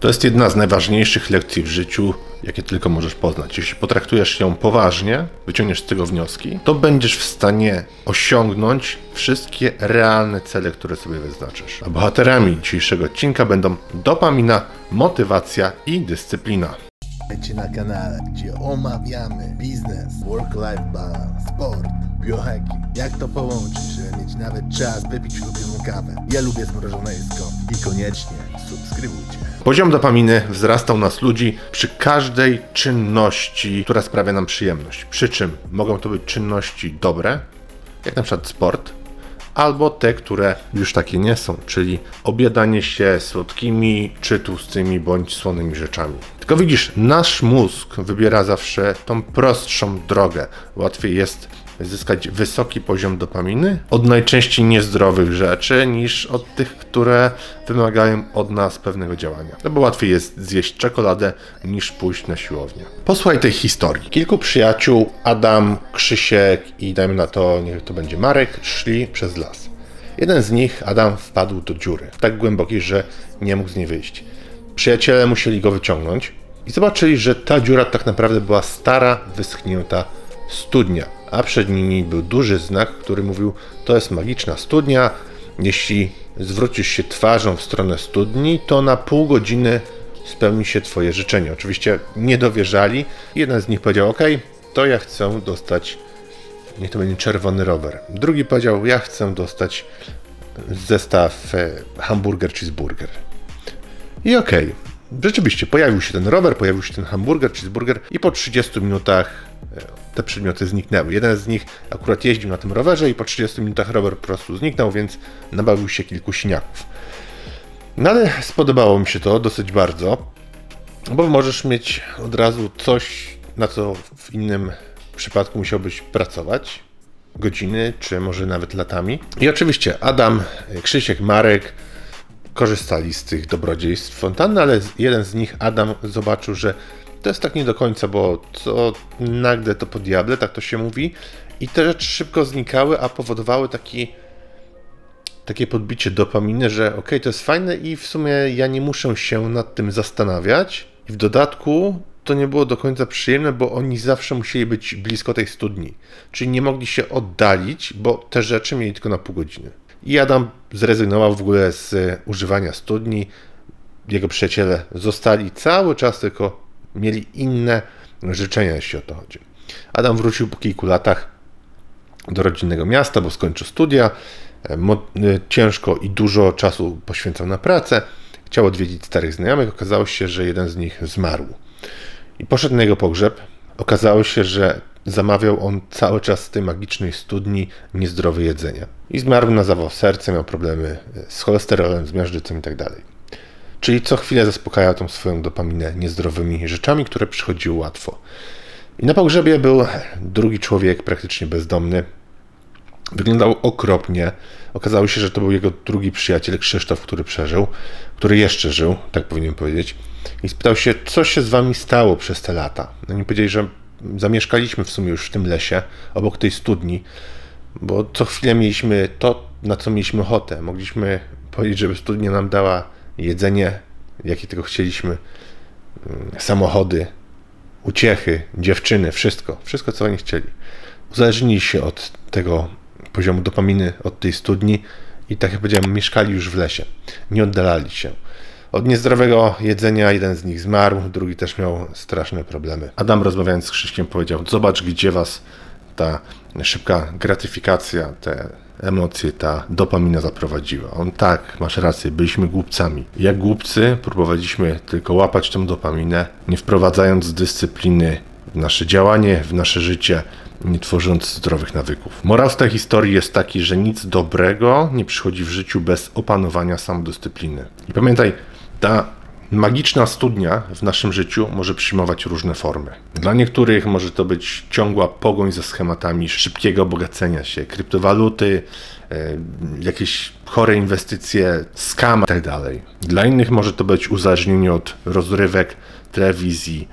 To jest jedna z najważniejszych lekcji w życiu, jakie tylko możesz poznać. Jeśli potraktujesz ją poważnie, wyciągniesz z tego wnioski, to będziesz w stanie osiągnąć wszystkie realne cele, które sobie wyznaczysz. A bohaterami dzisiejszego odcinka będą dopamina, motywacja i dyscyplina. Witajcie na kanale, gdzie omawiamy biznes, work-life balance, sport, biohacking. Jak to połączyć, żeby mieć nawet czas wypić ulubioną kawę. Ja lubię zmrożone jedzko i koniecznie subskrybujcie. Poziom dopaminy wzrasta u nas ludzi przy każdej czynności, która sprawia nam przyjemność. Przy czym mogą to być czynności dobre, jak na przykład sport, albo te, które już takie nie są, czyli obiadanie się słodkimi czy tłustymi bądź słonymi rzeczami. Tylko widzisz, nasz mózg wybiera zawsze tą prostszą drogę. Łatwiej jest zyskać wysoki poziom dopaminy od najczęściej niezdrowych rzeczy niż od tych, które wymagają od nas pewnego działania. No bo łatwiej jest zjeść czekoladę niż pójść na siłownię. Posłuchaj tej historii. Kilku przyjaciół, Adam, Krzysiek i dajmy na to, niech to będzie Marek, szli przez las. Jeden z nich, Adam, wpadł do dziury, tak głębokiej, że nie mógł z niej wyjść. Przyjaciele musieli go wyciągnąć i zobaczyli, że ta dziura tak naprawdę była stara, wyschnięta studnia, a przed nimi był duży znak, który mówił: To jest magiczna studnia. Jeśli zwrócisz się twarzą w stronę studni, to na pół godziny spełni się Twoje życzenie. Oczywiście nie dowierzali. Jeden z nich powiedział: OK, to ja chcę dostać, niech to będzie czerwony rower. Drugi powiedział: Ja chcę dostać zestaw e, hamburger cheeseburger. I okej, okay. Rzeczywiście pojawił się ten rower, pojawił się ten hamburger cheeseburger i po 30 minutach e, te przedmioty zniknęły. Jeden z nich akurat jeździł na tym rowerze i po 30 minutach rower po prostu zniknął, więc nabawił się kilku siniaków. No ale spodobało mi się to dosyć bardzo, bo możesz mieć od razu coś, na co w innym przypadku musiałbyś pracować godziny, czy może nawet latami. I oczywiście Adam, Krzysiek, Marek korzystali z tych dobrodziejstw fontanny, ale jeden z nich, Adam, zobaczył, że to jest tak nie do końca, bo co nagle to po diable, tak to się mówi. I te rzeczy szybko znikały, a powodowały taki, takie podbicie dopaminy, że ok, to jest fajne i w sumie ja nie muszę się nad tym zastanawiać. I w dodatku to nie było do końca przyjemne, bo oni zawsze musieli być blisko tej studni. Czyli nie mogli się oddalić, bo te rzeczy mieli tylko na pół godziny. I Adam zrezygnował w ogóle z używania studni. Jego przyjaciele zostali cały czas tylko mieli inne życzenia, jeśli o to chodzi. Adam wrócił po kilku latach do rodzinnego miasta, bo skończył studia. E, e, ciężko i dużo czasu poświęcał na pracę. Chciał odwiedzić starych znajomych. Okazało się, że jeden z nich zmarł. I poszedł na jego pogrzeb. Okazało się, że zamawiał on cały czas z tej magicznej studni niezdrowe jedzenie. I zmarł na zawał serca, miał problemy z cholesterolem, z miażdżycą itd. Tak Czyli co chwilę zaspokajał tą swoją dopaminę niezdrowymi rzeczami, które przychodziły łatwo. I na pogrzebie był drugi człowiek, praktycznie bezdomny. Wyglądał okropnie. Okazało się, że to był jego drugi przyjaciel, Krzysztof, który przeżył, który jeszcze żył, tak powinien powiedzieć. I spytał się, co się z wami stało przez te lata. No powiedzieli, że zamieszkaliśmy w sumie już w tym lesie, obok tej studni, bo co chwilę mieliśmy to, na co mieliśmy ochotę. Mogliśmy powiedzieć, żeby studnia nam dała jedzenie, jakie tylko chcieliśmy, mm, samochody, uciechy, dziewczyny, wszystko, wszystko co oni chcieli. Uzależnili się od tego poziomu dopaminy, od tej studni i tak jak powiedziałem, mieszkali już w lesie, nie oddalali się. Od niezdrowego jedzenia jeden z nich zmarł, drugi też miał straszne problemy. Adam rozmawiając z Krzyśkiem powiedział, zobacz gdzie was ta szybka gratyfikacja, te emocje ta dopamina zaprowadziła. On tak, masz rację, byliśmy głupcami. Jak głupcy próbowaliśmy tylko łapać tą dopaminę, nie wprowadzając dyscypliny w nasze działanie, w nasze życie, nie tworząc zdrowych nawyków. Morał z tej historii jest taki, że nic dobrego nie przychodzi w życiu bez opanowania samodyscypliny. I pamiętaj, ta Magiczna studnia w naszym życiu może przyjmować różne formy. Dla niektórych może to być ciągła pogoń za schematami szybkiego bogacenia się, kryptowaluty, e, jakieś chore inwestycje, skam itd. Tak Dla innych może to być uzależnienie od rozrywek, telewizji,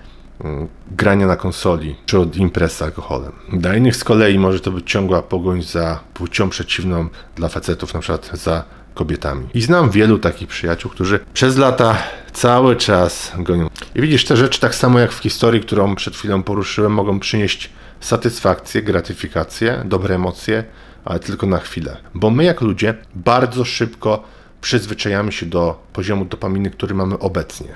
grania na konsoli czy od imprez z alkoholem. Dla innych z kolei może to być ciągła pogoń za płcią przeciwną dla facetów, na przykład za kobietami. I znam wielu takich przyjaciół, którzy przez lata cały czas gonią. I widzisz, te rzeczy, tak samo jak w historii, którą przed chwilą poruszyłem, mogą przynieść satysfakcję, gratyfikację, dobre emocje, ale tylko na chwilę. Bo my, jak ludzie, bardzo szybko przyzwyczajamy się do poziomu dopaminy, który mamy obecnie.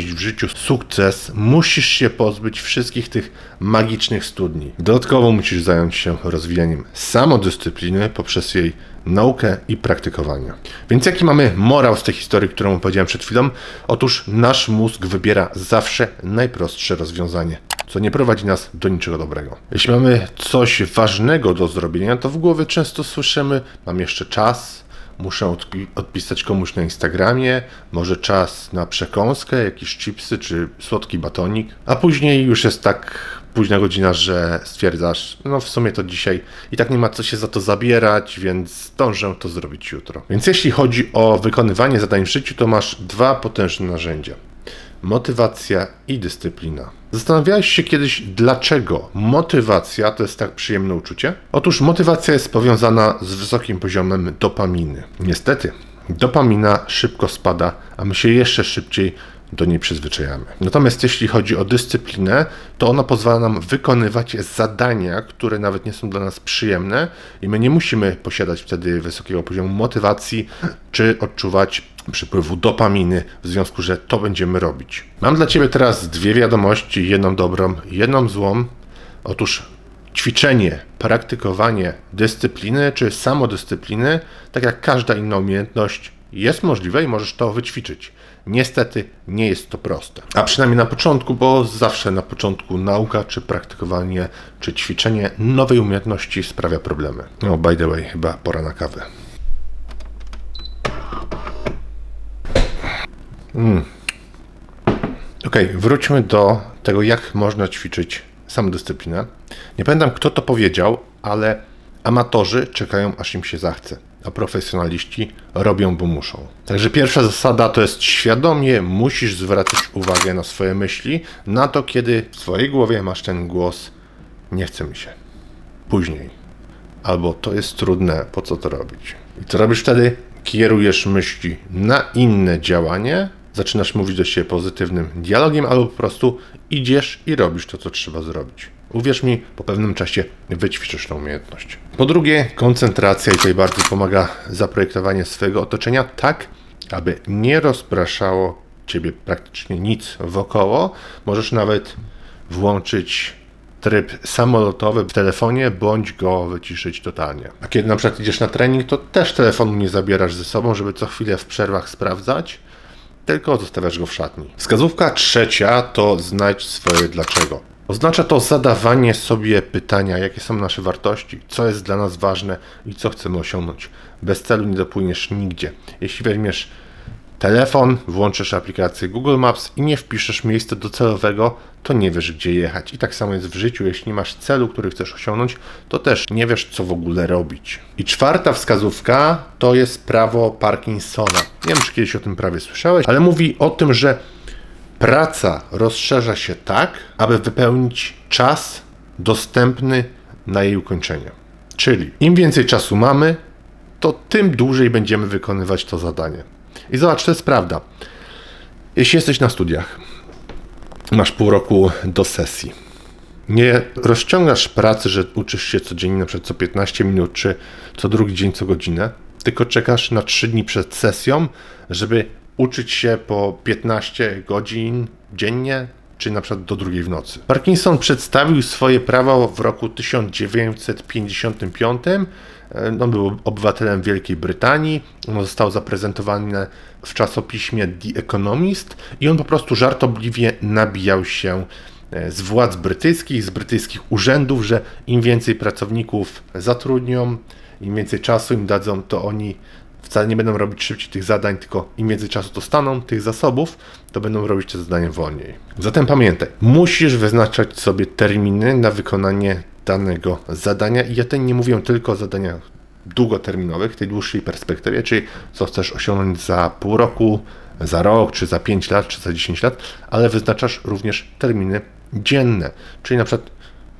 w życiu sukces, musisz się pozbyć wszystkich tych magicznych studni. Dodatkowo musisz zająć się rozwijaniem samodyscypliny poprzez jej naukę i praktykowanie. Więc jaki mamy morał z tej historii, którą opowiedziałem przed chwilą? Otóż nasz mózg wybiera zawsze najprostsze rozwiązanie co nie prowadzi nas do niczego dobrego. Jeśli mamy coś ważnego do zrobienia, to w głowie często słyszymy: Mam jeszcze czas, muszę odpi- odpisać komuś na Instagramie, może czas na przekąskę, jakieś chipsy czy słodki batonik, a później już jest tak późna godzina, że stwierdzasz, no w sumie to dzisiaj i tak nie ma co się za to zabierać, więc zdążę to zrobić jutro. Więc jeśli chodzi o wykonywanie zadań w życiu, to masz dwa potężne narzędzia motywacja i dyscyplina. Zastanawiałeś się kiedyś, dlaczego motywacja to jest tak przyjemne uczucie? Otóż motywacja jest powiązana z wysokim poziomem dopaminy. Niestety, dopamina szybko spada, a my się jeszcze szybciej do niej przyzwyczajamy. Natomiast jeśli chodzi o dyscyplinę, to ona pozwala nam wykonywać zadania, które nawet nie są dla nas przyjemne i my nie musimy posiadać wtedy wysokiego poziomu motywacji czy odczuwać przypływu dopaminy w związku, że to będziemy robić. Mam dla Ciebie teraz dwie wiadomości, jedną dobrą, jedną złą. Otóż ćwiczenie, praktykowanie dyscypliny czy samodyscypliny, tak jak każda inna umiejętność, jest możliwe i możesz to wyćwiczyć. Niestety nie jest to proste. A przynajmniej na początku, bo zawsze na początku nauka, czy praktykowanie, czy ćwiczenie nowej umiejętności sprawia problemy. No, by the way, chyba pora na kawę. Mm. Ok, wróćmy do tego, jak można ćwiczyć samodyscyplinę. Nie pamiętam, kto to powiedział, ale amatorzy czekają, aż im się zachce, a profesjonaliści robią, bo muszą. Także pierwsza zasada to jest świadomie musisz zwracać uwagę na swoje myśli, na to, kiedy w swojej głowie masz ten głos nie chce mi się. Później. Albo to jest trudne, po co to robić? I co robisz wtedy? Kierujesz myśli na inne działanie, zaczynasz mówić do siebie pozytywnym dialogiem, albo po prostu idziesz i robisz to, co trzeba zrobić. Uwierz mi, po pewnym czasie wyćwiczysz tą umiejętność. Po drugie, koncentracja i tutaj bardzo pomaga zaprojektowanie swojego otoczenia tak, aby nie rozpraszało ciebie praktycznie nic wokoło. Możesz nawet włączyć tryb samolotowy w telefonie, bądź go wyciszyć totalnie. A kiedy na przykład idziesz na trening, to też telefonu nie zabierasz ze sobą, żeby co chwilę w przerwach sprawdzać, tylko zostawiasz go w szatni. Wskazówka trzecia to znajdź swoje dlaczego. Oznacza to zadawanie sobie pytania, jakie są nasze wartości, co jest dla nas ważne i co chcemy osiągnąć. Bez celu nie dopłyniesz nigdzie. Jeśli weźmiesz telefon, włączysz aplikację Google Maps i nie wpiszesz miejsca docelowego, to nie wiesz gdzie jechać. I tak samo jest w życiu, jeśli nie masz celu, który chcesz osiągnąć, to też nie wiesz co w ogóle robić. I czwarta wskazówka to jest prawo Parkinsona. Nie wiem czy kiedyś o tym prawie słyszałeś, ale mówi o tym, że praca rozszerza się tak, aby wypełnić czas dostępny na jej ukończenie. Czyli im więcej czasu mamy, to tym dłużej będziemy wykonywać to zadanie. I zobacz, to jest prawda. Jeśli jesteś na studiach, masz pół roku do sesji, nie rozciągasz pracy, że uczysz się codziennie, na przykład co 15 minut, czy co drugi dzień, co godzinę, tylko czekasz na 3 dni przed sesją, żeby uczyć się po 15 godzin dziennie, czy na przykład do drugiej w nocy. Parkinson przedstawił swoje prawo w roku 1955. On był obywatelem Wielkiej Brytanii. On został zaprezentowany w czasopiśmie The Economist i on po prostu żartobliwie nabijał się e, z władz brytyjskich, z brytyjskich urzędów, że im więcej pracowników zatrudnią, im więcej czasu im dadzą, to oni wcale nie będą robić szybciej tych zadań, tylko im więcej czasu dostaną tych zasobów, to będą robić te zadania wolniej. Zatem pamiętaj, musisz wyznaczać sobie terminy na wykonanie danego zadania i ja tutaj nie mówię tylko o zadaniach długoterminowych, tej dłuższej perspektywie, czyli co chcesz osiągnąć za pół roku, za rok, czy za 5 lat, czy za 10 lat, ale wyznaczasz również terminy dzienne, czyli na przykład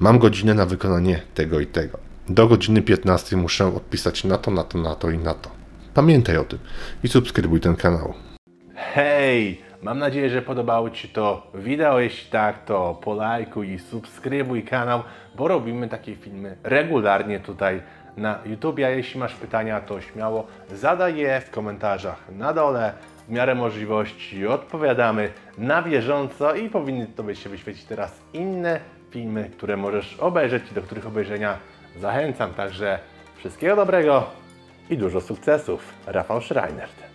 mam godzinę na wykonanie tego i tego. Do godziny 15 muszę odpisać na to, na to, na to i na to. Pamiętaj o tym i subskrybuj ten kanał. Hej! Mam nadzieję, że podobało Ci to wideo. Jeśli tak, to polajkuj i subskrybuj kanał, bo robimy takie filmy regularnie tutaj na YouTube. A jeśli masz pytania, to śmiało zadaj je w komentarzach na dole. W miarę możliwości odpowiadamy na bieżąco i powinny Tobie się wyświecić teraz inne filmy, które możesz obejrzeć i do których obejrzenia zachęcam. Także wszystkiego dobrego i dużo sukcesów. Rafał Schreinert.